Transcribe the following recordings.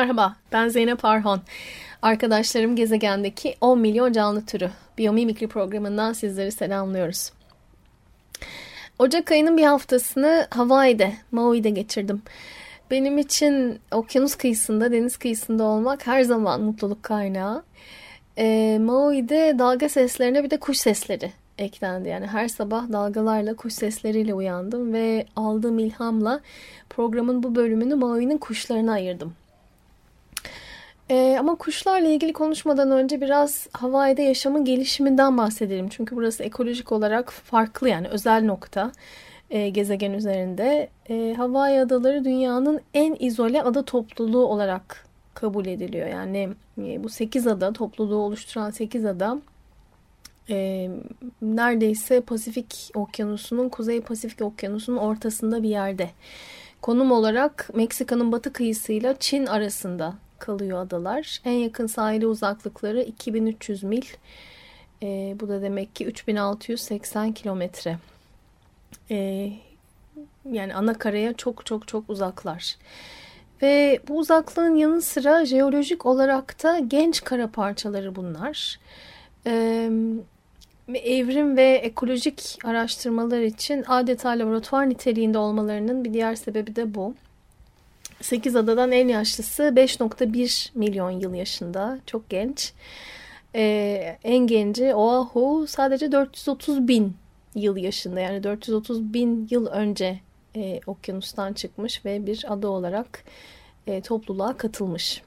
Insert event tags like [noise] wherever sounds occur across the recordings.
Merhaba, ben Zeynep Arhon. Arkadaşlarım gezegendeki 10 milyon canlı türü biyomimikri programından sizleri selamlıyoruz. Ocak ayının bir haftasını Hawaii'de, Maui'de geçirdim. Benim için okyanus kıyısında, deniz kıyısında olmak her zaman mutluluk kaynağı. E, Maui'de dalga seslerine bir de kuş sesleri eklendi. Yani her sabah dalgalarla, kuş sesleriyle uyandım ve aldığım ilhamla programın bu bölümünü Maui'nin kuşlarına ayırdım. Ee, ama kuşlarla ilgili konuşmadan önce biraz Hawaii'de yaşamın gelişiminden bahsedelim. Çünkü burası ekolojik olarak farklı yani özel nokta e, gezegen üzerinde. E, Hawaii adaları dünyanın en izole ada topluluğu olarak kabul ediliyor. Yani e, bu 8 ada topluluğu oluşturan 8 ada e, neredeyse Pasifik Okyanusu'nun, Kuzey Pasifik Okyanusu'nun ortasında bir yerde. Konum olarak Meksika'nın batı kıyısıyla Çin arasında kalıyor adalar. En yakın sahile uzaklıkları 2300 mil. E, bu da demek ki 3680 kilometre. E, yani ana karaya çok çok çok uzaklar. Ve bu uzaklığın yanı sıra jeolojik olarak da genç kara parçaları bunlar. Ee, evrim ve ekolojik araştırmalar için adeta laboratuvar niteliğinde olmalarının bir diğer sebebi de bu. 8 adadan en yaşlısı 5.1 milyon yıl yaşında. Çok genç. Ee, en genci Oahu sadece 430 bin yıl yaşında. Yani 430 bin yıl önce e, okyanustan çıkmış ve bir ada olarak e, topluluğa katılmış.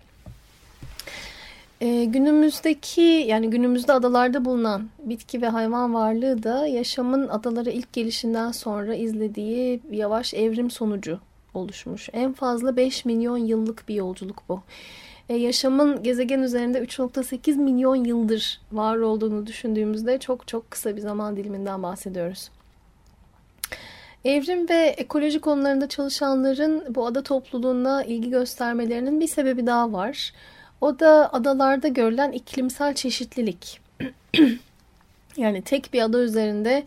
E, günümüzdeki yani günümüzde adalarda bulunan bitki ve hayvan varlığı da yaşamın adalara ilk gelişinden sonra izlediği yavaş evrim sonucu oluşmuş. En fazla 5 milyon yıllık bir yolculuk bu. E, yaşamın gezegen üzerinde 3.8 milyon yıldır var olduğunu düşündüğümüzde çok çok kısa bir zaman diliminden bahsediyoruz. Evrim ve ekoloji konularında çalışanların bu ada topluluğuna ilgi göstermelerinin bir sebebi daha var. O da adalarda görülen iklimsel çeşitlilik. [clears throat] yani tek bir ada üzerinde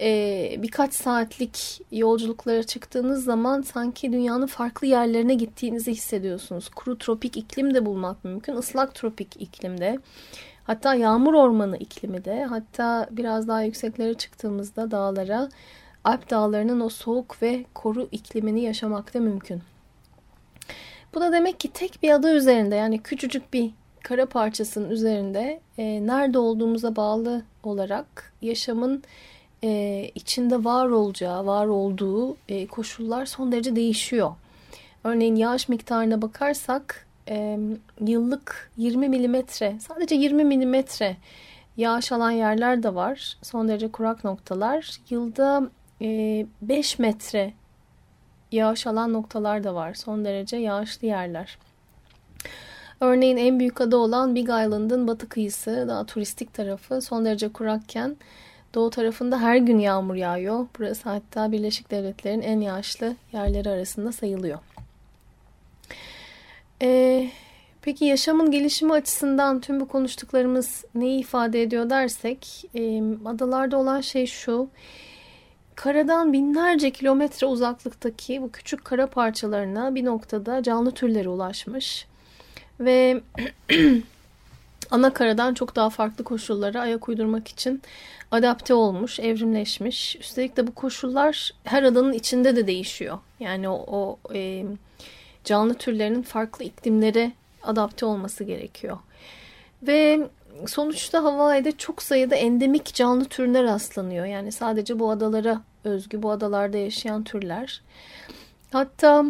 e, birkaç saatlik yolculuklara çıktığınız zaman sanki dünyanın farklı yerlerine gittiğinizi hissediyorsunuz. Kuru tropik iklim de bulmak mümkün, ıslak tropik iklimde. Hatta yağmur ormanı iklimi de, hatta biraz daha yükseklere çıktığımızda dağlara, Alp dağlarının o soğuk ve koru iklimini yaşamak da mümkün. Bu da demek ki tek bir ada üzerinde yani küçücük bir kara parçasının üzerinde e, nerede olduğumuza bağlı olarak yaşamın e, içinde var olacağı, var olduğu e, koşullar son derece değişiyor. Örneğin yağış miktarına bakarsak e, yıllık 20 milimetre, sadece 20 milimetre yağış alan yerler de var. Son derece kurak noktalar. Yılda e, 5 metre yağış alan noktalar da var. Son derece yağışlı yerler. Örneğin en büyük ada olan Big Island'ın batı kıyısı, daha turistik tarafı son derece kurakken Doğu tarafında her gün yağmur yağıyor. Burası hatta Birleşik Devletler'in en yağışlı yerleri arasında sayılıyor. Ee, peki yaşamın gelişimi açısından tüm bu konuştuklarımız neyi ifade ediyor dersek, e, adalarda olan şey şu. Karadan binlerce kilometre uzaklıktaki bu küçük kara parçalarına bir noktada canlı türleri ulaşmış. Ve [clears throat] ana karadan çok daha farklı koşullara ayak uydurmak için adapte olmuş, evrimleşmiş. Üstelik de bu koşullar her adanın içinde de değişiyor. Yani o, o e, canlı türlerinin farklı iklimlere adapte olması gerekiyor. Ve sonuçta Hawaii'de çok sayıda endemik canlı türüne rastlanıyor. Yani sadece bu adalara özgü, bu adalarda yaşayan türler. Hatta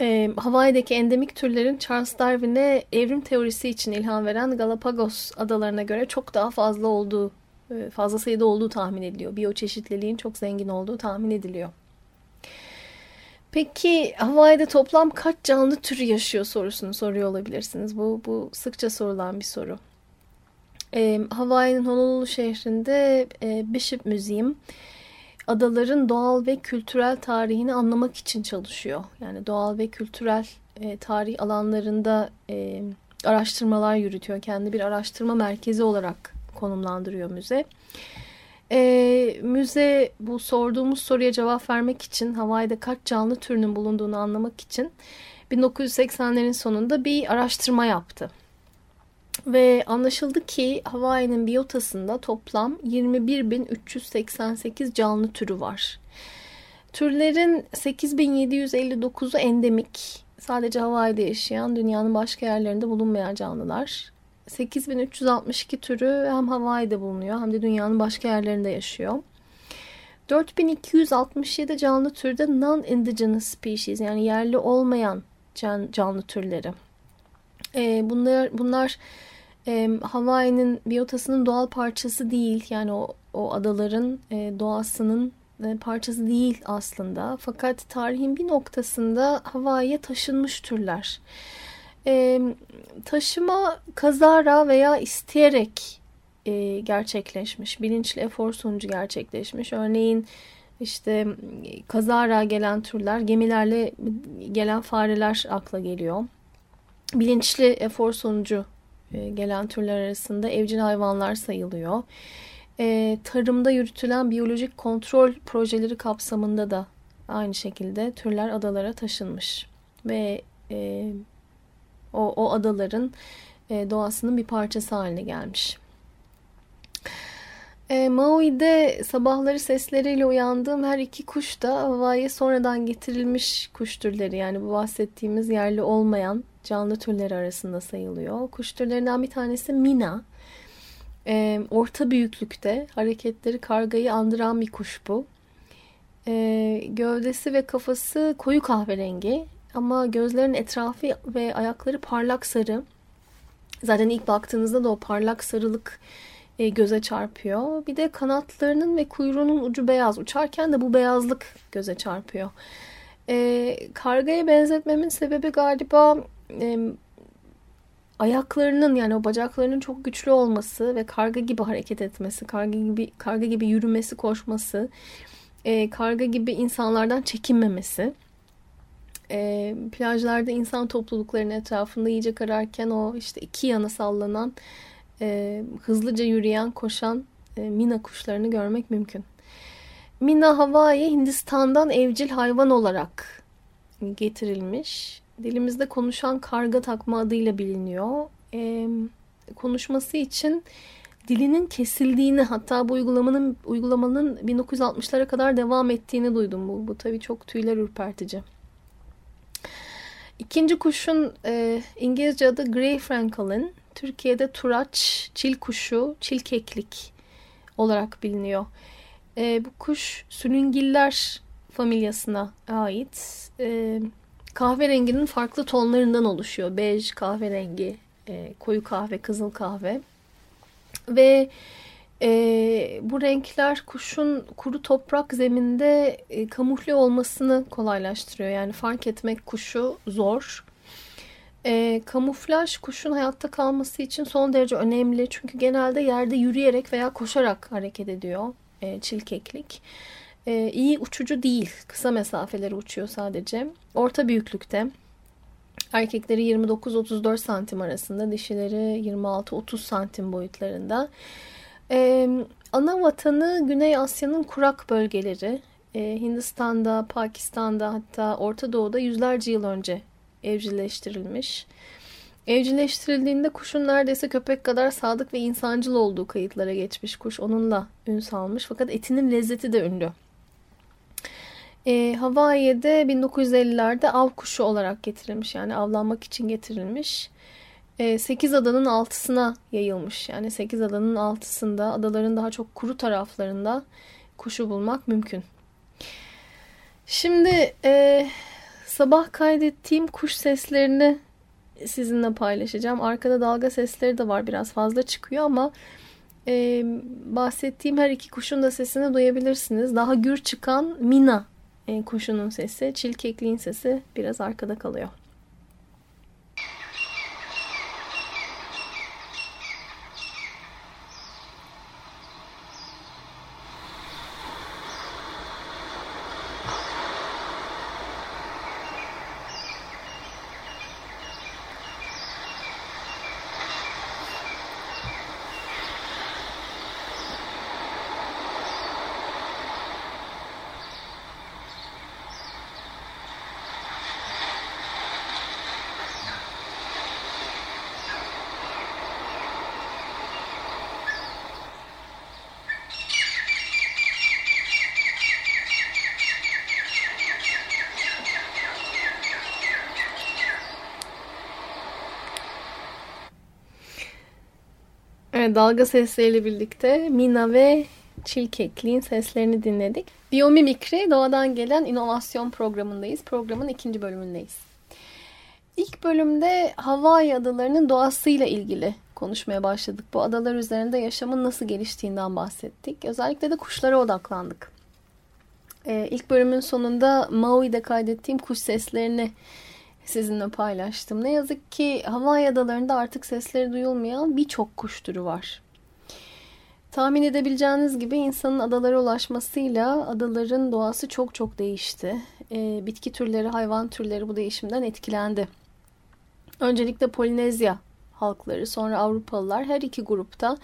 e, Hawaii'deki endemik türlerin Charles Darwin'e evrim teorisi için ilham veren Galapagos adalarına göre çok daha fazla olduğu e, fazla sayıda olduğu tahmin ediliyor. Biyoçeşitliliğin çok zengin olduğu tahmin ediliyor. Peki Hawaii'de toplam kaç canlı türü yaşıyor sorusunu soruyor olabilirsiniz. Bu, bu sıkça sorulan bir soru. E, Hawaii'nin Honolulu şehrinde e, Bishop Museum adaların doğal ve kültürel tarihini anlamak için çalışıyor. Yani doğal ve kültürel e, tarih alanlarında e, araştırmalar yürütüyor. Kendi bir araştırma merkezi olarak konumlandırıyor müze. E, müze bu sorduğumuz soruya cevap vermek için Hawaii'de kaç canlı türünün bulunduğunu anlamak için 1980'lerin sonunda bir araştırma yaptı. Ve anlaşıldı ki Hawaii'nin biyotasında toplam 21.388 canlı türü var. Türlerin 8.759'u endemik, sadece Hawaii'de yaşayan, dünyanın başka yerlerinde bulunmayan canlılar. 8362 türü hem Hawaii'de bulunuyor hem de dünyanın başka yerlerinde yaşıyor. 4267 canlı türde non-indigenous species yani yerli olmayan can, canlı türleri. Ee, bunlar bunlar e, Hawaii'nin biyotasının doğal parçası değil. Yani o, o adaların e, doğasının e, parçası değil aslında. Fakat tarihin bir noktasında Hawaii'ye taşınmış türler. E, taşıma kazara veya isteyerek e, gerçekleşmiş. Bilinçli efor sonucu gerçekleşmiş. Örneğin işte kazara gelen türler, gemilerle gelen fareler akla geliyor. Bilinçli efor sonucu gelen türler arasında evcil hayvanlar sayılıyor. E, tarımda yürütülen biyolojik kontrol projeleri kapsamında da aynı şekilde türler adalara taşınmış ve e, o, o adaların doğasının bir parçası haline gelmiş. E, Maui'de sabahları sesleriyle uyandığım her iki kuş da Hawaii'ye sonradan getirilmiş kuş türleri. Yani bu bahsettiğimiz yerli olmayan canlı türleri arasında sayılıyor. Kuş türlerinden bir tanesi Mina. E, orta büyüklükte hareketleri kargayı andıran bir kuş bu. E, gövdesi ve kafası koyu kahverengi ama gözlerin etrafı ve ayakları parlak sarı. Zaten ilk baktığınızda da o parlak sarılık e, göze çarpıyor. Bir de kanatlarının ve kuyruğunun ucu beyaz. Uçarken de bu beyazlık göze çarpıyor. E, kargaya benzetmemin sebebi galiba e, ayaklarının yani o bacaklarının çok güçlü olması ve karga gibi hareket etmesi, karga gibi karga gibi yürümesi, koşması, e, karga gibi insanlardan çekinmemesi. E, plajlarda insan topluluklarının etrafında yiyecek ararken o işte iki yana sallanan, e, hızlıca yürüyen, koşan e, mina kuşlarını görmek mümkün. Mina Hawaii Hindistan'dan evcil hayvan olarak getirilmiş dilimizde konuşan karga takma adıyla biliniyor. E, konuşması için dilinin kesildiğini hatta bu uygulamanın uygulamanın 1960'lara kadar devam ettiğini duydum. Bu, bu tabii çok tüyler ürpertici. İkinci kuşun e, İngilizce adı Grey Francolin. Türkiye'de turaç, çil kuşu, çil keklik olarak biliniyor. E, bu kuş sülüngiller familyasına ait. E, kahverenginin farklı tonlarından oluşuyor. Bej, kahverengi, e, koyu kahve, kızıl kahve. Ve e, bu renkler kuşun kuru toprak zeminde e, kamufle olmasını kolaylaştırıyor. Yani fark etmek kuşu zor. E, kamuflaj kuşun hayatta kalması için son derece önemli. Çünkü genelde yerde yürüyerek veya koşarak hareket ediyor e, çilkeklik e, iyi uçucu değil. Kısa mesafeleri uçuyor sadece. Orta büyüklükte. Erkekleri 29-34 santim arasında, dişileri 26-30 santim boyutlarında. Ee, ana vatanı Güney Asya'nın kurak bölgeleri. Ee, Hindistan'da, Pakistan'da hatta Orta Doğu'da yüzlerce yıl önce evcilleştirilmiş. Evcilleştirildiğinde kuşun neredeyse köpek kadar sadık ve insancıl olduğu kayıtlara geçmiş kuş. Onunla ün salmış fakat etinin lezzeti de ünlü. E, Hawaii'de 1950'lerde av kuşu olarak getirilmiş. Yani avlanmak için getirilmiş. E, 8 adanın altısına yayılmış. Yani 8 adanın altısında adaların daha çok kuru taraflarında kuşu bulmak mümkün. Şimdi e, sabah kaydettiğim kuş seslerini sizinle paylaşacağım. Arkada dalga sesleri de var biraz fazla çıkıyor ama e, bahsettiğim her iki kuşun da sesini duyabilirsiniz. Daha gür çıkan Mina kuşunun sesi, çilkekliğin sesi biraz arkada kalıyor. Evet, dalga sesleriyle birlikte Mina ve Çilkekliğin seslerini dinledik. Biyomimikri doğadan gelen inovasyon programındayız. Programın ikinci bölümündeyiz. İlk bölümde Hawaii adalarının doğasıyla ilgili konuşmaya başladık. Bu adalar üzerinde yaşamın nasıl geliştiğinden bahsettik. Özellikle de kuşlara odaklandık. Ee, ilk bölümün sonunda Maui'de kaydettiğim kuş seslerini sizinle paylaştım. Ne yazık ki Hawaii adalarında artık sesleri duyulmayan birçok kuş türü var. Tahmin edebileceğiniz gibi insanın adalara ulaşmasıyla adaların doğası çok çok değişti. E, bitki türleri, hayvan türleri bu değişimden etkilendi. Öncelikle Polinezya halkları, sonra Avrupalılar her iki grupta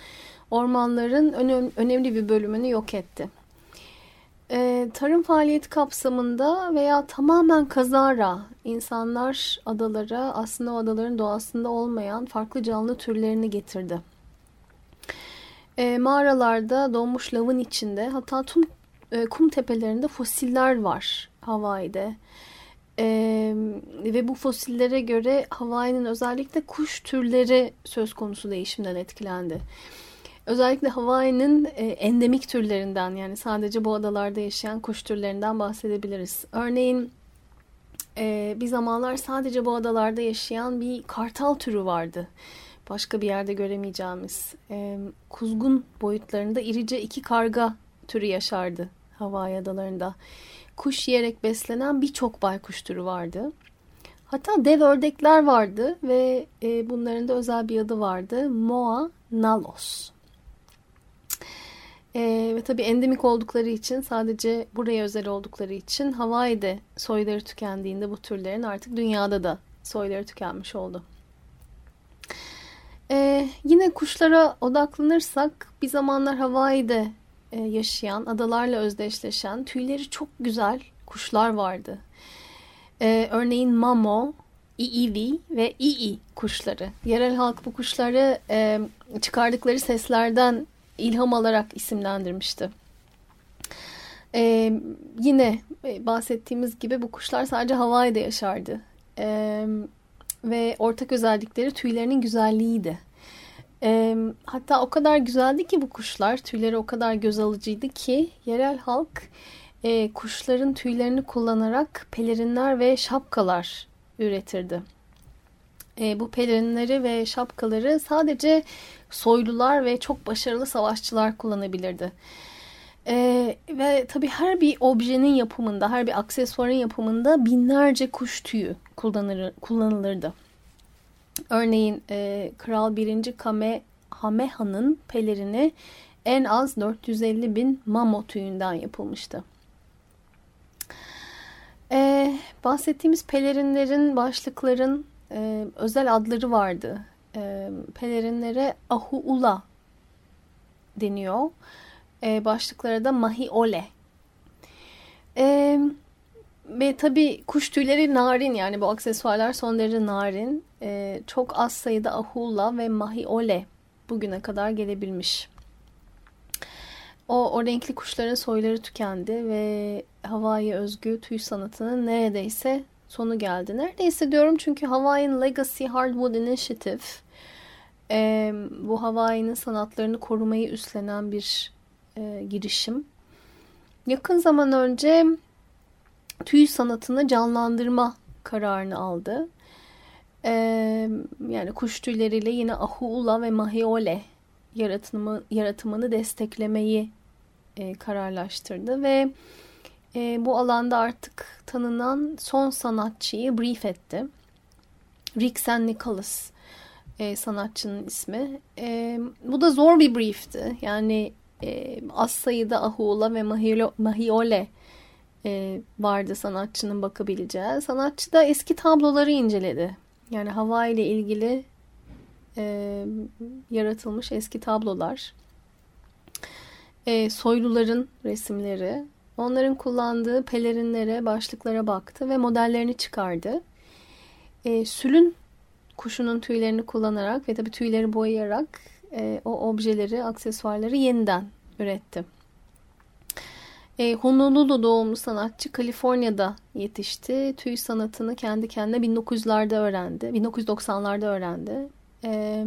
ormanların önem, önemli bir bölümünü yok etti. E, tarım faaliyeti kapsamında veya tamamen kazara insanlar adalara aslında o adaların doğasında olmayan farklı canlı türlerini getirdi. E, mağaralarda donmuş lavın içinde hatta tüm e, kum tepelerinde fosiller var Hawaii'de. E, ve bu fosillere göre Hawaii'nin özellikle kuş türleri söz konusu değişimden etkilendi. Özellikle Hawaii'nin e, endemik türlerinden yani sadece bu adalarda yaşayan kuş türlerinden bahsedebiliriz. Örneğin e, bir zamanlar sadece bu adalarda yaşayan bir kartal türü vardı. Başka bir yerde göremeyeceğimiz. E, kuzgun boyutlarında irice iki karga türü yaşardı Hawaii adalarında. Kuş yiyerek beslenen birçok baykuş türü vardı. Hatta dev ördekler vardı ve bunların da özel bir adı vardı. Moa nalos. E, ve tabii endemik oldukları için sadece buraya özel oldukları için Hawaii'de soyları tükendiğinde bu türlerin artık dünyada da soyları tükenmiş oldu. E, yine kuşlara odaklanırsak bir zamanlar Hawaii'de e, yaşayan, adalarla özdeşleşen, tüyleri çok güzel kuşlar vardı. E, örneğin mamo, iivi ve ii kuşları. Yerel halk bu kuşları e, çıkardıkları seslerden ilham alarak isimlendirmişti. Ee, yine bahsettiğimiz gibi bu kuşlar sadece Hawaii'de yaşardı. Ee, ve ortak özellikleri tüylerinin güzelliğiydi. Ee, hatta o kadar güzeldi ki bu kuşlar, tüyleri o kadar göz alıcıydı ki yerel halk e, kuşların tüylerini kullanarak pelerinler ve şapkalar üretirdi. E, bu pelerinleri ve şapkaları sadece soylular ve çok başarılı savaşçılar kullanabilirdi. Ee, ve tabii her bir objenin yapımında, her bir aksesuarın yapımında binlerce kuş tüyü kullanır, kullanılırdı. Örneğin e, Kral 1. Kamehameha'nın pelerini en az 450 bin mamo tüyünden yapılmıştı. Ee, bahsettiğimiz pelerinlerin, başlıkların e, özel adları vardı e, pelerinlere ahuula deniyor. E, başlıklara da mahiole. E, ve tabi kuş tüyleri narin yani bu aksesuarlar son derece narin. E, çok az sayıda ahulla ve mahiole bugüne kadar gelebilmiş. O, o renkli kuşların soyları tükendi ve Hawaii'ye özgü tüy sanatının neredeyse sonu geldi. Neredeyse diyorum çünkü Hawaiian Legacy Hardwood Initiative e, bu Hawaii'nin sanatlarını korumayı üstlenen bir e, girişim. Yakın zaman önce tüy sanatını canlandırma kararını aldı. E, yani kuş tüyleriyle yine ahuula ve mahiole yaratımı, yaratımını desteklemeyi e, kararlaştırdı ve e, bu alanda artık tanınan son sanatçıyı brief etti. Rick San Nicholas e, sanatçının ismi. E, bu da zor bir briefti. Yani e, az sayıda ahula ve mahiole, mahiole e, vardı sanatçının bakabileceği. Sanatçı da eski tabloları inceledi. Yani hava ile ilgili e, yaratılmış eski tablolar. E, soyluların resimleri. Onların kullandığı pelerinlere, başlıklara baktı ve modellerini çıkardı. E, sülün kuşunun tüylerini kullanarak ve tabii tüyleri boyayarak e, o objeleri, aksesuarları yeniden üretti. E, Honolulu doğumlu sanatçı Kaliforniya'da yetişti. Tüy sanatını kendi kendine 1900'lerde öğrendi. 1990'larda öğrendi. E,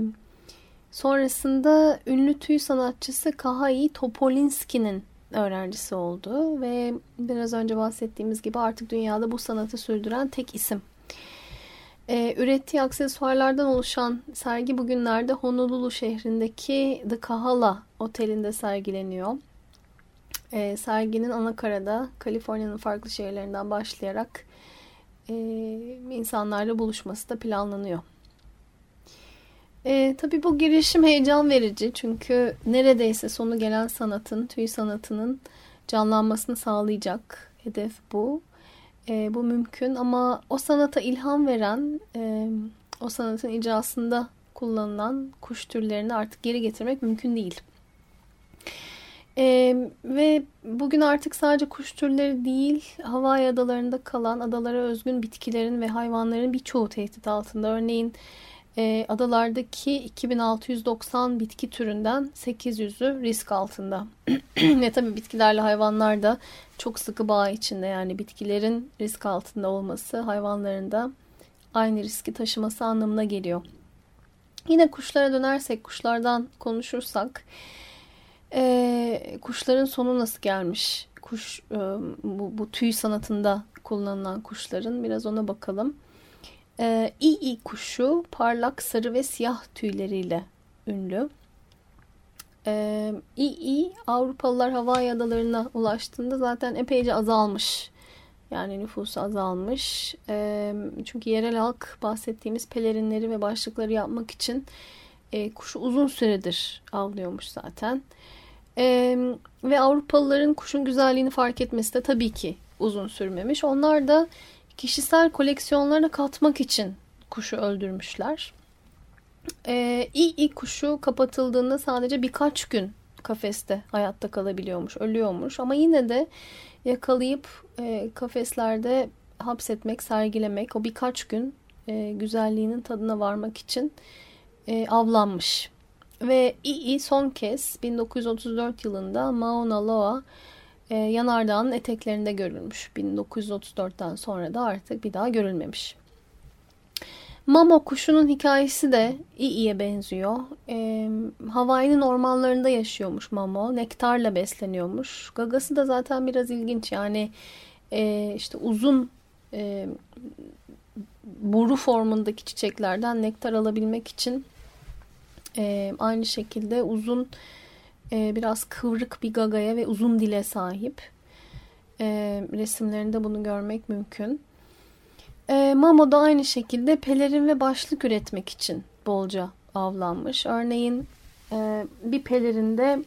sonrasında ünlü tüy sanatçısı Kahai Topolinski'nin öğrencisi oldu ve biraz önce bahsettiğimiz gibi artık dünyada bu sanatı sürdüren tek isim. Ee, ürettiği aksesuarlardan oluşan sergi bugünlerde Honolulu şehrindeki The Kahala Oteli'nde sergileniyor. Ee, serginin anakarada Kaliforniya'nın farklı şehirlerinden başlayarak e, insanlarla buluşması da planlanıyor. E, tabii bu girişim heyecan verici çünkü neredeyse sonu gelen sanatın, tüy sanatının canlanmasını sağlayacak hedef bu. E, bu mümkün ama o sanata ilham veren, e, o sanatın icrasında kullanılan kuş türlerini artık geri getirmek mümkün değil. E, ve bugün artık sadece kuş türleri değil, Hawaii adalarında kalan adalara özgün bitkilerin ve hayvanların birçoğu tehdit altında. Örneğin e, adalardaki 2690 bitki türünden 800'ü risk altında. [clears throat] Ve tabii bitkilerle hayvanlar da çok sıkı bağ içinde yani bitkilerin risk altında olması hayvanların da aynı riski taşıması anlamına geliyor. Yine kuşlara dönersek, kuşlardan konuşursak e, kuşların sonu nasıl gelmiş? Kuş e, bu, bu tüy sanatında kullanılan kuşların biraz ona bakalım. Ee, İyi kuşu parlak sarı ve siyah tüyleriyle ünlü. Ee, İyi Avrupalılar Hawaii adalarına ulaştığında zaten epeyce azalmış. Yani nüfusu azalmış. Ee, çünkü yerel halk bahsettiğimiz pelerinleri ve başlıkları yapmak için e, kuşu uzun süredir avlıyormuş zaten. Ee, ve Avrupalıların kuşun güzelliğini fark etmesi de tabii ki uzun sürmemiş. Onlar da kişisel koleksiyonlarına katmak için kuşu öldürmüşler. Ee, iyi kuşu kapatıldığında sadece birkaç gün kafeste hayatta kalabiliyormuş, ölüyormuş. Ama yine de yakalayıp e, kafeslerde hapsetmek, sergilemek, o birkaç gün e, güzelliğinin tadına varmak için e, avlanmış. Ve İyi son kez 1934 yılında Mauna Loa e, yanardağın eteklerinde görülmüş. 1934'ten sonra da artık bir daha görülmemiş. Mamo kuşunun hikayesi de iyiye benziyor. E, Hawaii'nin ormanlarında yaşıyormuş Mamo. Nektarla besleniyormuş. Gagası da zaten biraz ilginç. Yani e, işte uzun e, boru formundaki çiçeklerden nektar alabilmek için e, aynı şekilde uzun e, biraz kıvrık bir gagaya ve uzun dile sahip. E, resimlerinde bunu görmek mümkün. E, Mamo da aynı şekilde pelerin ve başlık üretmek için bolca avlanmış. Örneğin e, bir pelerinde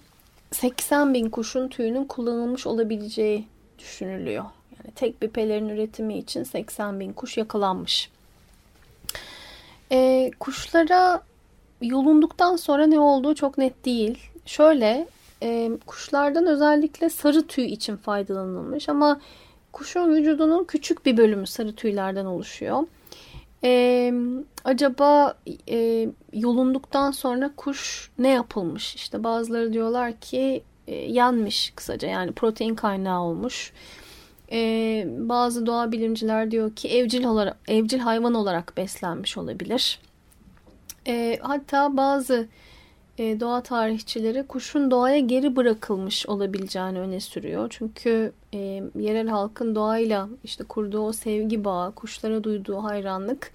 80 bin kuşun tüyünün kullanılmış olabileceği düşünülüyor. Yani tek bir pelerin üretimi için 80 bin kuş yakalanmış. Kuşlara yolunduktan sonra ne olduğu çok net değil. Şöyle e, kuşlardan özellikle sarı tüy için faydalanılmış ama kuşun vücudunun küçük bir bölümü sarı tüylerden oluşuyor. E, acaba e, yolunduktan sonra kuş ne yapılmış? İşte bazıları diyorlar ki e, yenmiş kısaca yani protein kaynağı olmuş. E, bazı doğa bilimciler diyor ki evcil olarak evcil hayvan olarak beslenmiş olabilir. E, hatta bazı e, doğa tarihçileri kuşun doğaya geri bırakılmış olabileceğini öne sürüyor. Çünkü e, yerel halkın doğayla işte kurduğu o sevgi bağı, kuşlara duyduğu hayranlık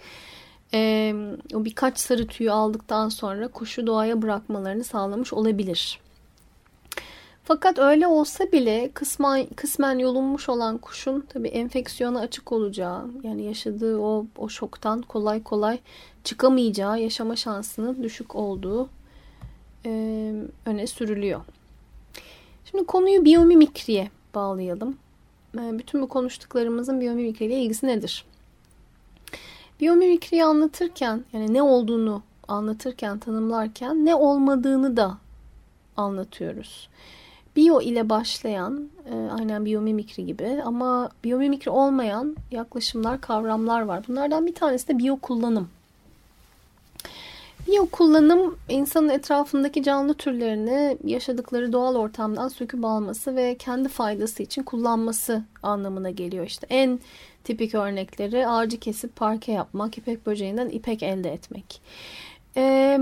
e, o birkaç sarı tüyü aldıktan sonra kuşu doğaya bırakmalarını sağlamış olabilir. Fakat öyle olsa bile kısmen, kısmen yolunmuş olan kuşun tabii enfeksiyona açık olacağı yani yaşadığı o, o şoktan kolay kolay çıkamayacağı yaşama şansının düşük olduğu e, öne sürülüyor. Şimdi konuyu biyomimikriye bağlayalım. E, bütün bu konuştuklarımızın biyomimikriyle ilgisi nedir? Biyomimikriyi anlatırken yani ne olduğunu anlatırken, tanımlarken ne olmadığını da anlatıyoruz. Biyo ile başlayan, e, aynen biyomimikri gibi ama biyomimikri olmayan yaklaşımlar, kavramlar var. Bunlardan bir tanesi de biyo kullanım. Biyo kullanım insanın etrafındaki canlı türlerini yaşadıkları doğal ortamdan söküp alması ve kendi faydası için kullanması anlamına geliyor. İşte en tipik örnekleri ağacı kesip parke yapmak, ipek böceğinden ipek elde etmek. Ee,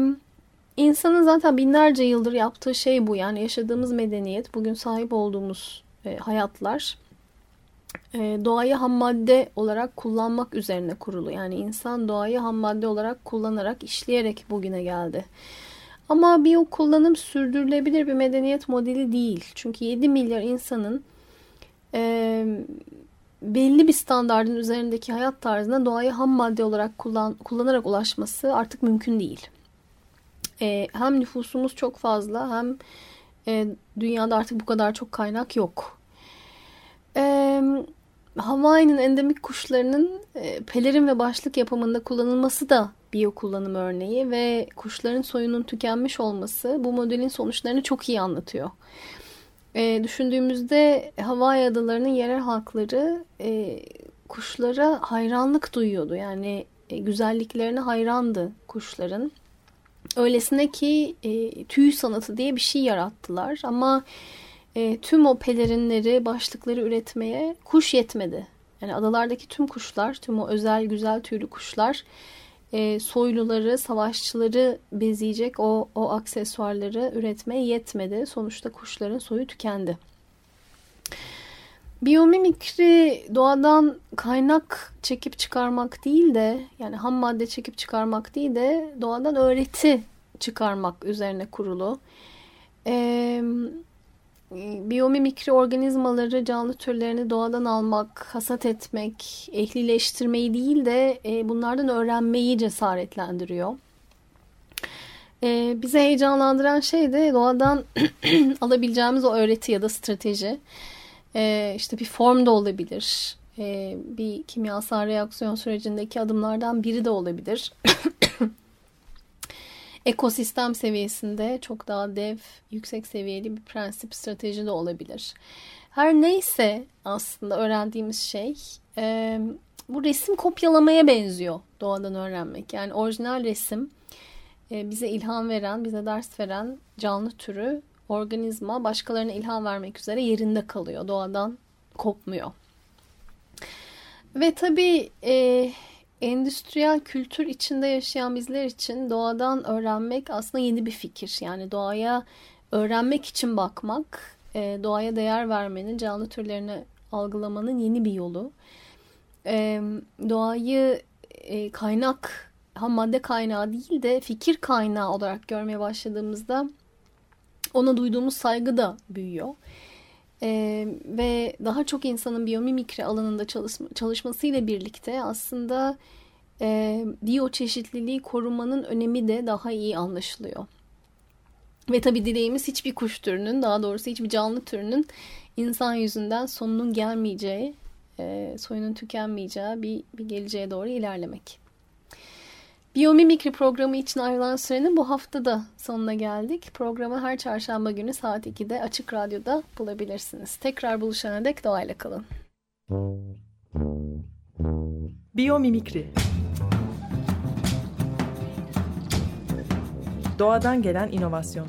insanın zaten binlerce yıldır yaptığı şey bu. Yani yaşadığımız medeniyet, bugün sahip olduğumuz e, hayatlar doğayı ham madde olarak kullanmak üzerine kurulu. Yani insan doğayı ham madde olarak kullanarak, işleyerek bugüne geldi. Ama biyo kullanım sürdürülebilir bir medeniyet modeli değil. Çünkü 7 milyar insanın e, belli bir standardın üzerindeki hayat tarzına doğayı ham madde olarak kullan, kullanarak ulaşması artık mümkün değil. E, hem nüfusumuz çok fazla hem e, dünyada artık bu kadar çok kaynak yok. E, Hawaii'nin endemik kuşlarının e, pelerin ve başlık yapımında kullanılması da biyo kullanım örneği ve kuşların soyunun tükenmiş olması bu modelin sonuçlarını çok iyi anlatıyor. E, düşündüğümüzde Hawaii adalarının yerel halkları e, kuşlara hayranlık duyuyordu. Yani e, güzelliklerine hayrandı kuşların. Öylesine ki e, tüy sanatı diye bir şey yarattılar ama e, tüm o pelerinleri, başlıkları üretmeye kuş yetmedi. Yani adalardaki tüm kuşlar, tüm o özel güzel tüylü kuşlar e, soyluları, savaşçıları bezeyecek o, o aksesuarları üretmeye yetmedi. Sonuçta kuşların soyu tükendi. Biyomimikri doğadan kaynak çekip çıkarmak değil de yani ham madde çekip çıkarmak değil de doğadan öğreti çıkarmak üzerine kurulu. Ee, biyomimikri organizmaları, canlı türlerini doğadan almak, hasat etmek, ehlileştirmeyi değil de e, bunlardan öğrenmeyi cesaretlendiriyor. E, bize heyecanlandıran şey de doğadan [clears throat] alabileceğimiz o öğreti ya da strateji. E, işte bir form da olabilir, e, bir kimyasal reaksiyon sürecindeki adımlardan biri de olabilir. [clears throat] ekosistem seviyesinde çok daha dev, yüksek seviyeli bir prensip, strateji de olabilir. Her neyse aslında öğrendiğimiz şey e, bu resim kopyalamaya benziyor doğadan öğrenmek. Yani orijinal resim e, bize ilham veren, bize ders veren canlı türü, organizma başkalarına ilham vermek üzere yerinde kalıyor. Doğadan kopmuyor. Ve tabii e, endüstriyel kültür içinde yaşayan bizler için doğadan öğrenmek aslında yeni bir fikir. Yani doğaya öğrenmek için bakmak, e, doğaya değer vermenin, canlı türlerini algılamanın yeni bir yolu. E, doğayı e, kaynak, ham madde kaynağı değil de fikir kaynağı olarak görmeye başladığımızda ona duyduğumuz saygı da büyüyor. Ee, ve daha çok insanın biyomimikri alanında çalışma, çalışmasıyla birlikte aslında e, biyoçeşitliliği korumanın önemi de daha iyi anlaşılıyor. Ve tabi dileğimiz hiçbir kuş türünün daha doğrusu hiçbir canlı türünün insan yüzünden sonunun gelmeyeceği, e, soyunun tükenmeyeceği bir, bir geleceğe doğru ilerlemek. Biyomimikri programı için ayrılan sürenin bu hafta da sonuna geldik. Programı her çarşamba günü saat 2'de Açık Radyo'da bulabilirsiniz. Tekrar buluşana dek doğayla kalın. Biyomimikri Doğadan gelen inovasyon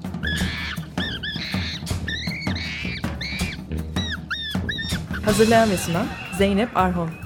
Hazırlayan ve sunan Zeynep Arhon